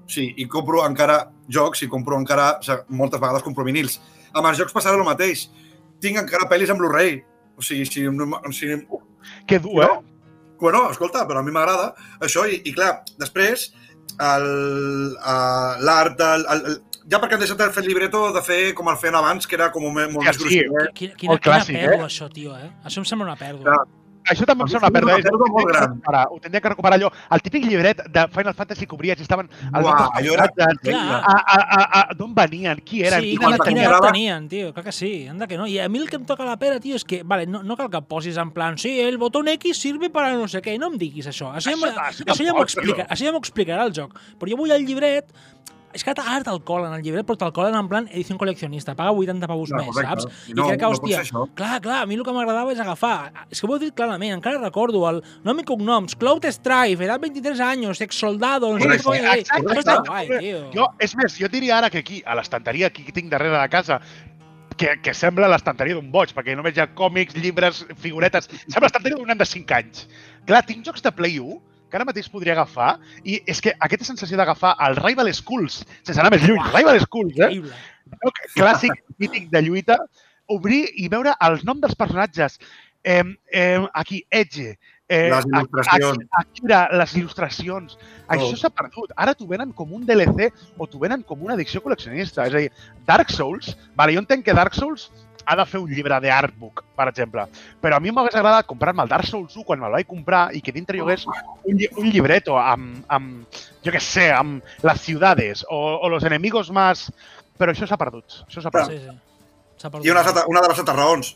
Sí, i compro encara jocs i compro encara... O sigui, moltes vegades compro vinils. Amb els jocs passarà el mateix. Tinc encara pel·lis en Blu-ray. O sigui, si, si, Que dur, eh? Bueno, escolta, però a mi m'agrada això i, i clar, després a- l'art, el, el, el, ja perquè han deixat de fer el libreto de fer com el feien abans, que era com un, molt Ja, més sí. grosser. Quina, quina, Molt clàssic, quina pèrdua, eh? això, tio, eh? Això em sembla una pèrdua. Clar. Això també em A sembla una pèrdua. una és- pèrdua Ho molt tindria que gran. recuperar, ho tindria que recuperar allò. El típic llibret de Final Fantasy que obries i estaven... altres allò era a, a, a, a, d'on venien, qui eren, Sí, qui quina, quina edat tenien, tio? Clar que sí, anda que no. I a mi el que em toca la pera, tio, és que, vale, no, no cal que posis en plan, sí, el botón X sirve para no sé què, no em diguis això. Això, ja, Això- m'ho- això ja m'ho explica, això ja m'ho explicarà el joc. Però jo vull el llibret, és que ara te'l colen, el llibret, però te'l colen en plan edició col·leccionista, paga 80 pavos Clar, més, correcte. saps? I no- crec que, no hòstia, clar, clar, a mi el que m'agradava és agafar, és que ho heu dit clarament, encara recordo el nom i cognoms, Cloud Strife, edat 23 anys, ex soldado, no sé què Exacte, guai, tio. Jo, és més, jo diria ara que aquí, a l'estanteria que tinc darrere de casa, que, que sembla l'estanteria d'un boig, perquè només hi ha còmics, llibres, figuretes... Sembla l'estanteria d'un nen de 5 anys. Clar, tinc jocs de Play 1 que ara mateix podria agafar, i és que aquesta sensació d'agafar el Rival Schools, sense anar més lluny, Rival Schools, eh? Joc clàssic, mític de lluita, obrir i veure els noms dels personatges. Eh, eh, aquí, Edge. Eh, Les il·lustracions. Ak- Akira, les il·lustracions. Això s'ha perdut. Ara t'ho venen com un DLC o t'ho venen com una addicció col·leccionista. És a dir, Dark Souls, vale, jo entenc que Dark Souls ha de fer un llibre de artbook, per exemple. Però a mi m'hagués agradat comprar-me el Dark Souls 1 quan me'l vaig comprar i que dintre hi hagués un, lli- un llibreto amb, amb, jo què sé, amb les ciudades o, o los enemigos más... Però això s'ha perdut. Això s'ha perdut. Sí, sí. S'ha perdut. I una, altra- una de les altres raons,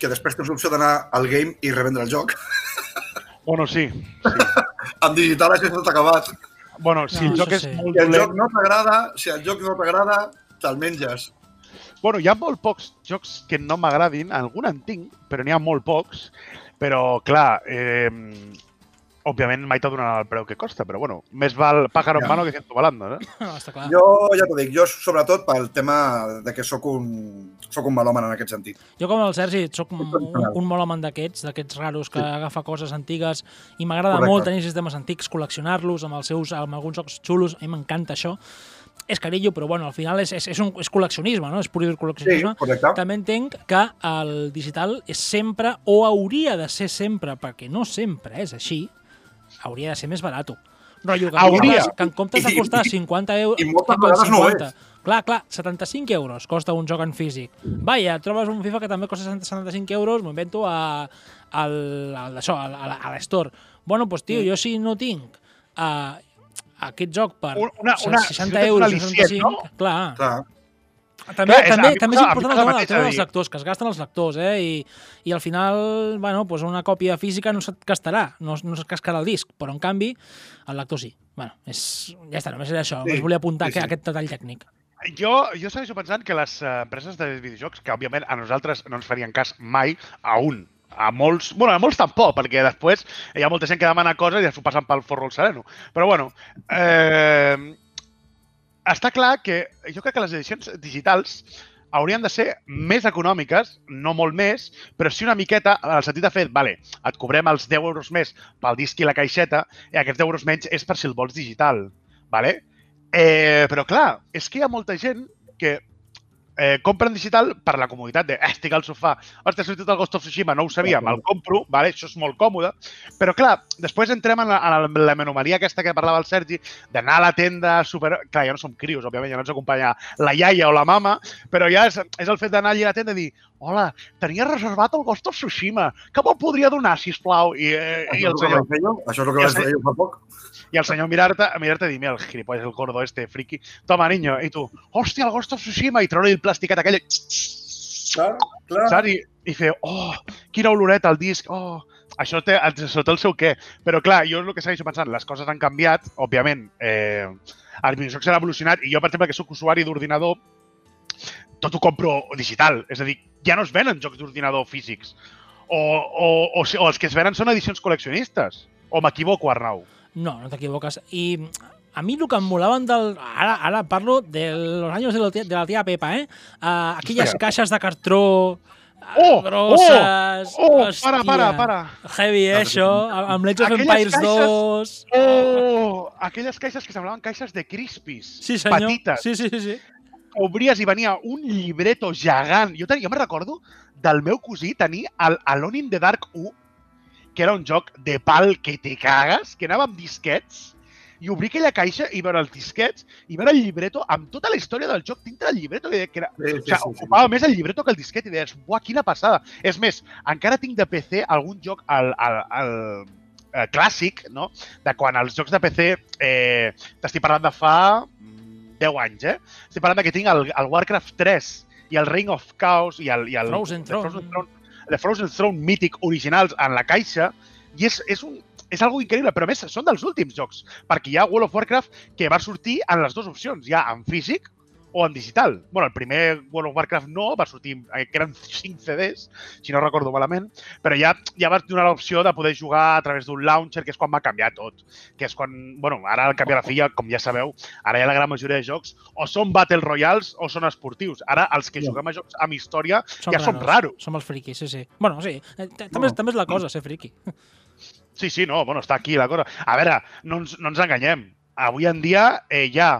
que després tens l'opció d'anar al game i revendre el joc. Bueno, sí. sí. <laughs> En digital això està acabat. Bueno, si No, el joc és sí. molt Si el dolent... joc no t'agrada, si el joc no t'agrada, te'l menges. Bueno, hi ha molt pocs jocs que no m'agradin, algun en tinc, però n'hi ha molt pocs. Però, clar, eh, òbviament mai te donaran el preu que costa, però bueno, més val pájaro en Ja. mano que ciento volando, no? No, està clar. Jo ja t'ho dic, jo sobretot pel tema de que sóc un, sóc un melòman en aquest sentit. Jo com el Sergi sóc un, un, un d'aquests, d'aquests raros que Sí. agafa coses antigues i m'agrada molt tenir sistemes antics, col·leccionar-los amb els seus amb alguns jocs xulos, a mi m'encanta això. És carillo, però bueno, al final és, és, és, un, és col·leccionisme, no? És pur dur Sí, col·leccionisme. correcte. També entenc que el digital és sempre, o hauria de ser sempre, perquè no sempre és així, hauria de ser més barat. Rotllo, que, Hauria. comptes, que en comptes de costar i- 50 euros... i moltes vegades no ho és. Clar, clar, 75 euros costa un joc en físic. Vaja, trobes un FIFA que també costa 75 euros, m'ho invento a, al, al, això, a, la- a l'Store. Bueno, doncs, tio, jo si no tinc uh, aquest joc per Un- una- una- 60 si tens euros, un al·licient, 65, no? clar, Clar. també, Clar, és- també, mi també és important el tema, mateix, el tema dels lectors, que es gasten els lectors, eh? I, i al final, bueno, pues una còpia física no se't gastarà, no, no se't cascarà el disc, però en canvi el lector sí. Bueno, és, ja està, només era això, Sí, només volia apuntar sí, que sí. aquest detall tècnic. Jo, jo segueixo pensant que les eh, empreses de videojocs, que òbviament a nosaltres no ens farien cas mai, a un, a molts, bueno, a molts tampoc, perquè després hi ha molta gent que demana coses i s'ho passen pel forro al sereno. Però bueno, eh, està clar que jo crec que les edicions digitals haurien de ser més econòmiques, no molt més, però sí una miqueta, en el sentit de fer, vale, et cobrem els 10 euros més pel disc i la caixeta, i aquests 10 euros menys és per si el vols digital, vale? Eh, però clar, és que hi ha molta gent que eh, compra en digital per la comoditat de eh, estic al sofà, ostres, ha sortit el Ghost of Tsushima, no ho sabia, me'l compro, vale? això és molt còmode, però clar, després entrem en la, en la menomalia aquesta que parlava el Sergi, d'anar a la tenda super... Clar, ja no som crios, òbviament, ja no ens acompanya la iaia o la mama, però ja és, és el fet d'anar allà a la tenda i dir hola, tenia reservat el Ghost of Tsushima, que me'l podria donar, si plau I, eh, i el senyor... Això és el que vaig fer jo fa poc. Y al señor mirarte, mirarte y mira el gilipollas, el gordo este, friki. Toma, niño. Y tú, hòstia, el Ghost of Tsushima. I treure el plasticat aquell. Clar, clar. Saps? I, I fer, oh, quina oloreta al disc. Oh, això té, això té el seu què. Però clar, jo és el que segueixo pensant, les coses han canviat, òbviament, eh, els videojocs han evolucionat i jo, per exemple, que sóc usuari d'ordinador, tot ho compro digital. És a dir, ja no es venen jocs d'ordinador físics. O, o, o, o els que es venen són edicions col·leccionistes. O m'equivoco, Arnau? No, no t'equivoques. I a mi el que em molaven del... Ara, ara parlo de los años de la tia, de la tia Pepa, eh? Uh, aquelles Hòstia. caixes de cartró oh, grosses... Oh, oh para, para, para. Heavy, eh, això, amb l'Age of Empires caixes, 2... Oh, aquelles caixes que semblaven caixes de crispis, sí, senyor. petites. Sí, sí, sí. sí. Obries i venia un llibreto gegant. Jo, ten... jo me recordo del meu cosí tenir el Alone in the Dark 1, que era un joc de pal que te cagues, que anava amb disquets, i obrir aquella caixa i veure els disquets i veure el llibreto amb tota la història del joc dintre del llibreto. Que, que era, sí, sí, o sigui, sí, ocupava sí. més el llibreto que el disquet i deies, buah, quina passada. És més, encara tinc de PC algun joc al, al, al eh, clàssic, no? De quan els jocs de PC, eh, t'estic parlant de fa 10 mm, anys, eh? Estic parlant de que tinc el, el Warcraft 3 i el Ring of Chaos i el, i el Frozen Throne. Frozen Throne, The Frozen Throne mític originals en la caixa i és, és un, és algo increïble, però més són dels últims jocs, perquè hi ha World of Warcraft que va sortir en les dues opcions, ja en físic o en digital. bueno, el primer World of Warcraft no, va sortir, eh, que eren <laughs> 5 CDs, si no recordo malament, però ja ja va donar l'opció de poder jugar a través d'un launcher, que és quan va canviar tot. Que és quan, bueno, ara al canviar la filla, com ja sabeu, ara ja la gran majoria de jocs o són Battle Royals o són esportius. Ara els que juguem a jocs amb història som ja raros. som raros. Som els friquis, sí, sí. Bueno, sí, eh, també, no. també és la cosa, ser friqui. <laughs> Sí, sí, no, bueno, està aquí la cosa. A veure, no ens, no ens enganyem. Avui en dia eh, hi ha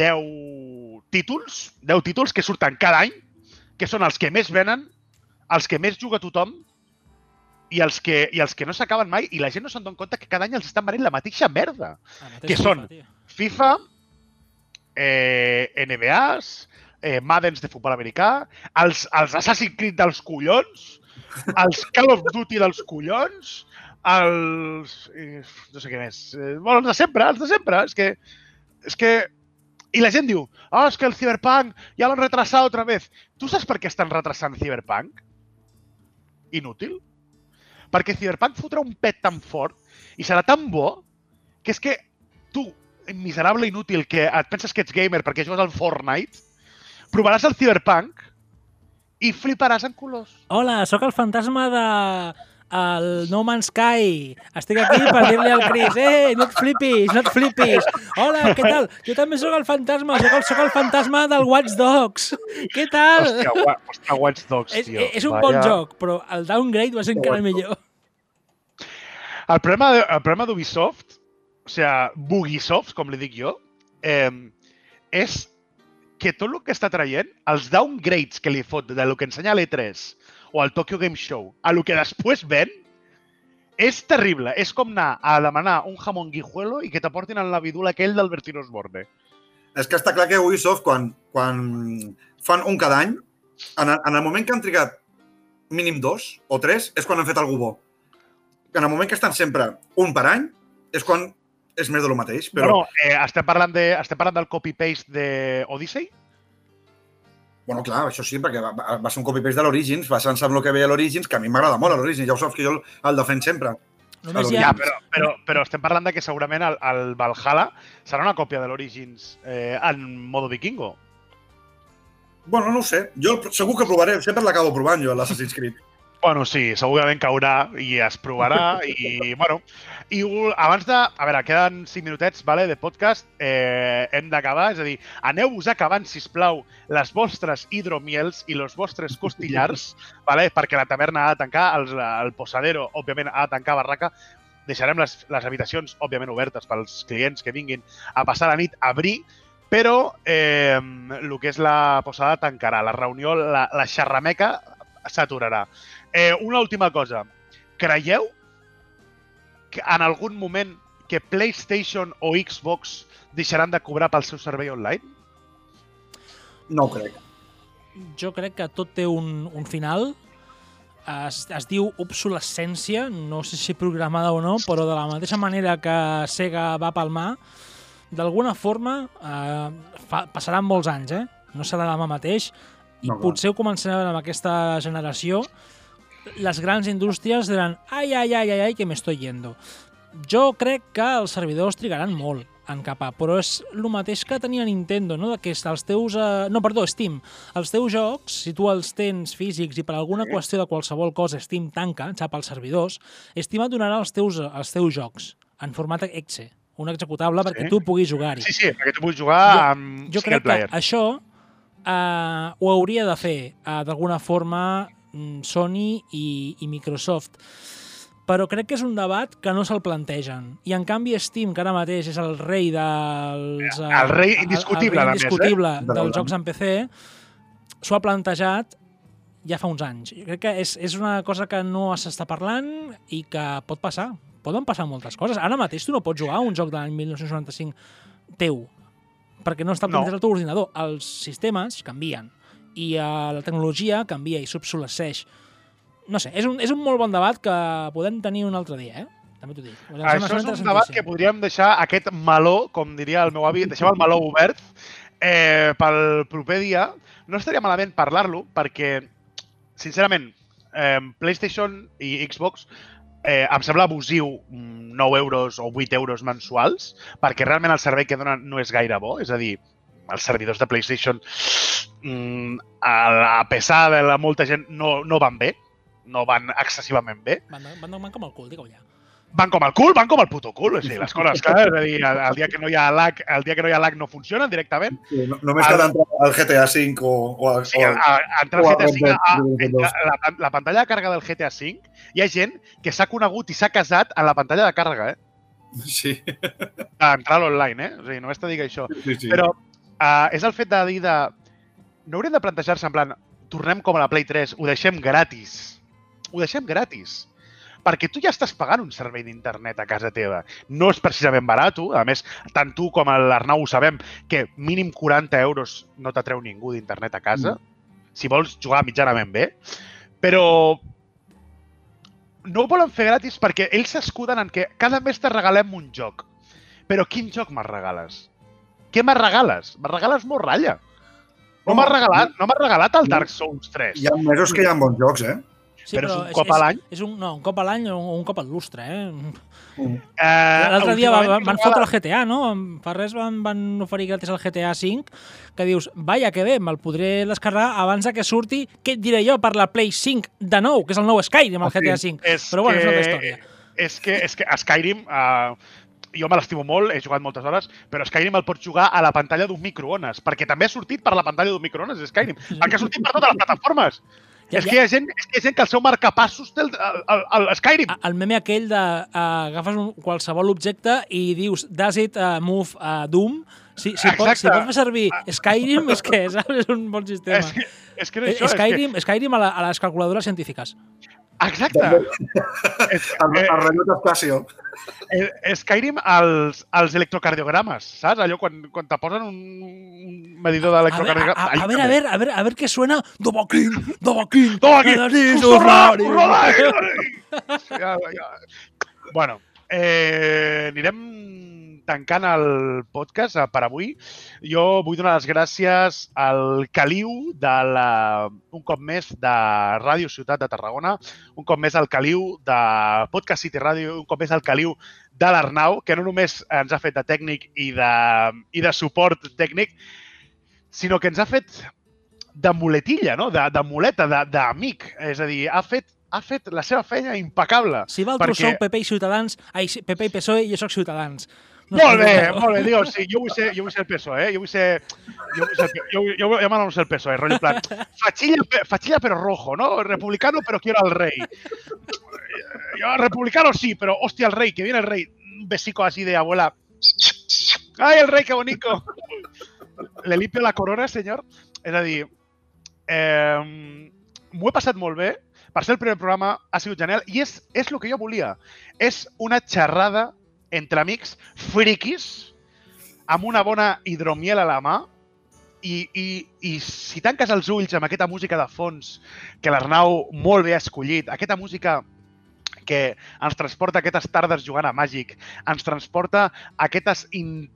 10 títols, 10 títols que surten cada any, que són els que més venen, els que més juga tothom i els que, i els que no s'acaben mai i la gent no se'n dona compte que cada any els estan venent la mateixa merda. Que són FIFA, eh, NBAs, eh, Maddens de futbol americà, els, els Assassin's Creed dels collons, els Call of Duty dels collons, els... no sé què més. Eh, bueno, els de sempre, els de sempre. És que... És que... I la gent diu, oh, és que el Cyberpunk ja l'han retrasat otra vez. Tu saps per què estan retrasant Cyberpunk? Inútil. Perquè Cyberpunk fotrà un pet tan fort i serà tan bo que és que tu, miserable inútil que et penses que ets gamer perquè jugues al Fortnite, provaràs el Cyberpunk i fliparàs en colors. Hola, sóc el fantasma de el No Man's Sky. Estic aquí per dir-li al Chris, eh, no et flipis, no et flipis. Hola, què tal? Jo també sóc el fantasma, sóc el, sóc el fantasma del Watch Dogs. Què tal? Hòstia, hòstia Watch Dogs, és, tio. És un Vaya. bon joc, però el downgrade va ser encara millor. El problema, el problema d'Ubisoft, o sigui, Bugisoft, com li dic jo, eh, és que tot el que està traient, els downgrades que li fot de lo que ensenya l'E3 o al Tokyo Game Show, a lo que després ven, és terrible. És com anar a demanar un jamón guijuelo i que t'aportin el navidul aquell del Bertino Osborne. És que està clar que Ubisoft, quan, quan fan un cada any, en el, en el moment que han trigat mínim dos o tres, és quan han fet algú bo. En el moment que estan sempre un per any, és quan és més de lo mateix. Però... Bueno, eh, estem, parlant de, estem parlant del copy-paste de Odyssey? Bueno, clar, això sí, perquè va, va ser un copy-paste de l'Origins, basant-se en el que veia l'Origins, que a mi m'agrada molt l'Origins, ja ho saps que jo el, el defenc sempre. Només ha... Ja, però, però, però estem parlant de que segurament el, el Valhalla serà una còpia de l'Origins eh, en modo vikingo. Bueno, no ho sé. Jo segur que provaré. Sempre l'acabo provant jo, l'Assassin's Creed. Bueno, sí, segurament caurà i es provarà i, <laughs> bueno, i abans de... A veure, queden 5 minutets vale, de podcast, eh, hem d'acabar, és a dir, aneu-vos acabant, si plau les vostres hidromiels i els vostres costillars, <laughs> vale, perquè la taverna ha de tancar, el, el posadero, òbviament, ha de tancar barraca, deixarem les, les habitacions, òbviament, obertes pels clients que vinguin a passar la nit a abrir, però eh, el que és la posada tancarà, la reunió, la, la xerrameca s'aturarà. Eh, una última cosa. Creieu que en algun moment que PlayStation o Xbox deixaran de cobrar pel seu servei online? No ho crec. Jo crec que tot té un, un final. Es, es diu obsolescència, no sé si programada o no, però de la mateixa manera que Sega va palmar, d'alguna forma eh, fa, passaran molts anys, eh? No serà demà mateix. I No, potser ho començarem amb aquesta generació. Les grans indústries diran ai, ai, ai, ai, ai, que me estoy yendo. Jo crec que els servidors trigaran molt en capar, però és el mateix que tenia Nintendo, no? que els teus... Eh... No, perdó, Steam. Els teus jocs, si tu els tens físics i per alguna qüestió de qualsevol cosa Steam tanca, xapa els servidors, Steam et donarà els teus, els teus jocs en format exe, un executable perquè Sí. tu puguis jugar-hi. Sí, sí, perquè tu puguis jugar Jo- amb Jo crec que player. això eh, ho hauria de fer eh, d'alguna forma Sony i, i Microsoft. Però crec que és un debat que no se'l plantegen. I en canvi Steam, que ara mateix és el rei dels... eh, El rei indiscutible, el, rei més, eh? indiscutible De dels jocs en PC, s'ho ha plantejat ja fa uns anys. Jo crec que és, és una cosa que no s'està parlant i que pot passar. Poden passar moltes coses. Ara mateix tu no pots jugar a un joc de l'any 1995 teu, perquè no està No. optimitzat al teu ordinador. Els sistemes canvien i eh, la tecnologia canvia i s'obsolesceix. No sé, és un, és un molt bon debat que podem tenir un altre dia, eh? També t'ho dic. Em Això és un debat que podríem deixar aquest meló, com diria el meu avi, deixem el meló obert eh, pel proper dia. No estaria malament parlar-lo perquè, sincerament, eh, PlayStation i Xbox eh, em sembla abusiu mm, 9 euros o 8 euros mensuals perquè realment el servei que donen no és gaire bo. És a dir, els servidors de PlayStation mm, a la pesar de la molta gent no, no van bé, no van excessivament bé Van, van, van com el cul, digue-ho ja. van com el cul, van com el puto cul. O sigui, les coses, clar, és a dir, el, el dia que no hi ha lag, el dia que no hi ha lag no funcionen directament. Sí, no, només cal entrar al GTA V o, o, al- o, a, a, entrar al a GTA V, a, Redemption a, la, la pantalla de càrrega del GTA V, hi ha gent que s'ha conegut i s'ha casat a la pantalla de càrrega, eh? <laughs> Sí, D'entrar a l'online, eh? O sigui, només te dic això. sí, sí. Però uh, és el fet de dir de... No hauríem de plantejar-se en plan, tornem com a la Play 3, ho deixem gratis. Ho deixem gratis. Perquè tu ja estàs pagant un servei d'internet a casa teva. No és precisament barat, a més, tant tu com l'Arnau ho sabem, que mínim 40 euros no t'atreu ningú d'internet a casa, si vols jugar mitjanament bé. Però no ho volen fer gratis perquè ells s'escuden en que cada mes te regalem un joc. Però quin joc me'n regales? Què me'n regales? Me'n regales Morralla. No m'has regalat, no m'has regalat el Dark Souls 3. Hi ha mesos que hi ha bons jocs, eh? Sí, Però és un cop a l'any? És, un, no, un cop a l'any o un, un cop al lustre, eh? Mm. Eh, L'altre dia va, van fotre el GTA, no? Fa res van, van oferir gratis el GTA 5, que dius, vaja, que bé, me'l podré descarregar abans de que surti, què et diré jo, per la Play 5 de nou, que és el nou Skyrim, el Ah, sí. GTA 5. És Però bueno, és una que- altra història. És que, és que a Skyrim, uh, jo me l'estimo molt, he jugat moltes hores, però Skyrim el pots jugar a la pantalla d'un microones, perquè també ha sortit per la pantalla d'un microones, Skyrim, perquè ha sortit per totes les plataformes. Ja- és, ja- que hi ha gent, és que hi ha gent que el seu marcapassos té el, el, el, el Skyrim. El meme aquell de uh, agafes un, qualsevol objecte i dius does it uh, move uh, Doom? Si, si, pot, si Exacte. pots fer servir Skyrim, és que saps? és un bon sistema. <laughs> és, que, és que no és això, Skyrim, Skyrim a, la, a les calculadores científiques. És que... Exacte. és, El, eh, el rellotge Casio. eh, Skyrim als, als electrocardiogrames, saps? Allò quan, quan te posen un, un medidor A ver, a, d'electrocardiograma. a, a ver, a ver, a ver, a ver qué suena. Dovaquín, Dovaquín. Toma aquí. Dovaquín, Currola, Dovaquín. currola, currola. Ja, ja. Bueno, eh, anirem tancant el podcast eh, per avui. Jo vull donar les gràcies al Caliu de la, un cop més de Ràdio Ciutat de Tarragona, un cop més al Caliu de Podcast City Ràdio, un cop més al Caliu de l'Arnau, que no només ens ha fet de tècnic i de, i de suport tècnic, sinó que ens ha fet de muletilla, no? de, de muleta, de- d'amic. És a dir, ha fet, ha fet la seva feina impecable. Si vosaltres Perquè- sou PP i Ciutadans, ai, PP i PSOE, jo sóc Ciutadans. Molt bé, molt bé, sí, jo vull ser, jo el PSOE, eh? jo vull ser... Jo, vull ser, jo, jo, jo el PSOE, rotllo en plan, fachilla, fachilla pero rojo, ¿no? Republicano pero quiero al rey. Yo republicano sí, pero hostia el rey, que viene el rey. Un besico así de abuela. ¡Ay, el rey, qué bonito! le limpio la corona, senyor. És a dir, eh, m'ho he ser el primer programa ha sigut genial i és, és el que jo volia. És una xerrada entre amics friquis amb una bona hidromiel a la mà i, i, i si tanques els ulls amb aquesta música de fons que l'Arnau molt bé ha escollit, aquesta música que ens transporta a aquestes tardes jugant a Màgic, ens transporta a aquestes in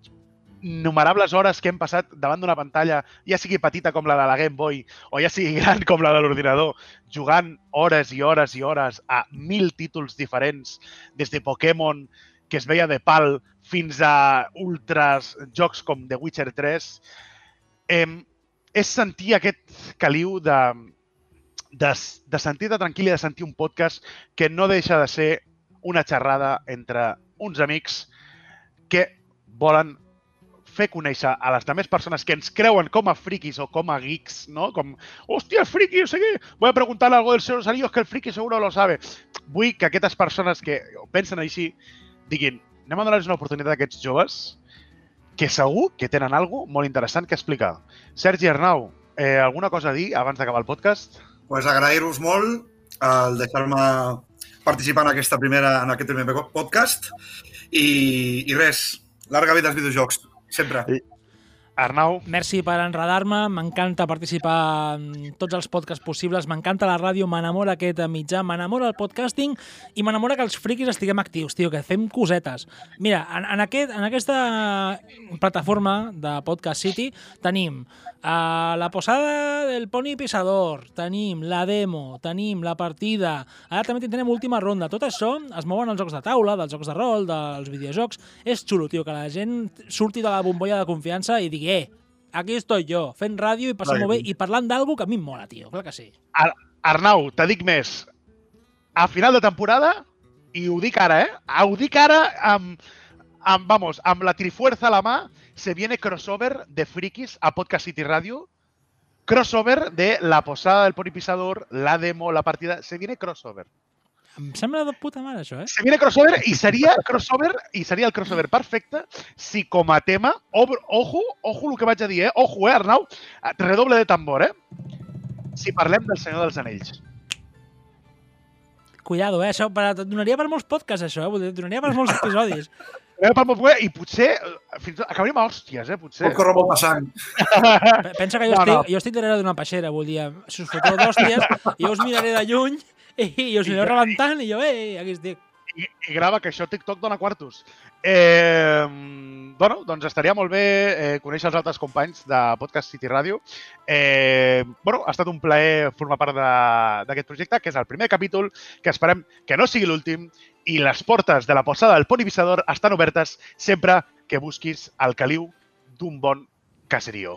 innumerables hores que hem passat davant d'una pantalla, ja sigui petita com la de la Game Boy o ja sigui gran com la de l'ordinador, jugant hores i hores i hores a mil títols diferents, des de Pokémon, que es veia de pal, fins a ultras jocs com The Witcher 3, eh, és sentir aquest caliu de, de, de sentir de tranquil i de sentir un podcast que no deixa de ser una xerrada entre uns amics que volen fer conèixer a les demés persones que ens creuen com a friquis o com a geeks, ¿no? Com, hòstia, el friki, no sé què, voy a preguntarle algo del Señor de los Anillos que el friki seguro lo sabe. Vull que aquestes persones que pensen així diguin, anem a donar-los una oportunitat a aquests joves que segur que tenen alguna molt interessant que explicar. Sergi Arnau, eh, alguna cosa a dir abans d'acabar el podcast? pues agrair-vos molt el deixar-me participar en aquesta primera, en aquest primer podcast i, i res, larga vida als videojocs, sempre. I, Arnau. Merci per enredar-me, m'encanta participar en tots els podcasts possibles, m'encanta la ràdio, m'enamora aquest mitjà, m'enamora el podcasting i m'enamora que els friquis estiguem actius, tio, que fem cosetes. Mira, en, en, aquest, en aquesta plataforma de Podcast City tenim a la posada del Pony Pisador, tenim la demo, tenim la partida, ara també tenim última ronda. Tot això es mouen els jocs de taula, dels jocs de rol, dels videojocs. És xulo, tio, que la gent surti de la bombolla de confiança i digui, eh, aquí estoy jo, fent ràdio i passant molt bé i parlant que a mi em mola, tio, clar que sí. Ar Arnau, te dic més. A final de temporada, i ho dic ara, eh? Ho dic ara amb, amb, vamos, amb la trifuerza a la mà, se viene crossover de frikis a Podcast City Radio. Crossover de la posada del Pony Pisador, la demo, la partida. Se viene crossover. Em sembla de puta mare, això, eh? Se viene crossover i seria crossover i seria el crossover perfecte si com a tema, ob- ojo, ojo el que vaig a dir, eh? Ojo, eh, Arnau? Redoble de tambor, eh? Si parlem del Senyor dels Anells. Cuidado, eh? Això per, donaria per molts podcasts, això, eh? Donaria per molts episodis. <laughs> Eh, I potser eh, fins acabaríem a hòsties, eh? Potser. Pot córrer molta sang. Pe- Pensa que jo, No, estic, no. jo estic darrere d'una peixera, vull dir, si us foteu d'hòsties, jo us miraré de lluny <laughs> i, i us anireu rebentant i jo, eh, aquí estic. I, i grava, que això TikTok dona quartos. Eh, bueno, doncs estaria molt bé eh, conèixer els altres companys de Podcast City Radio. Eh, bueno, ha estat un plaer formar part de- d'aquest projecte, que és el primer capítol, que esperem que no sigui l'últim, i les portes de la posada del Pony Visador estan obertes sempre que busquis el caliu d'un bon caserío.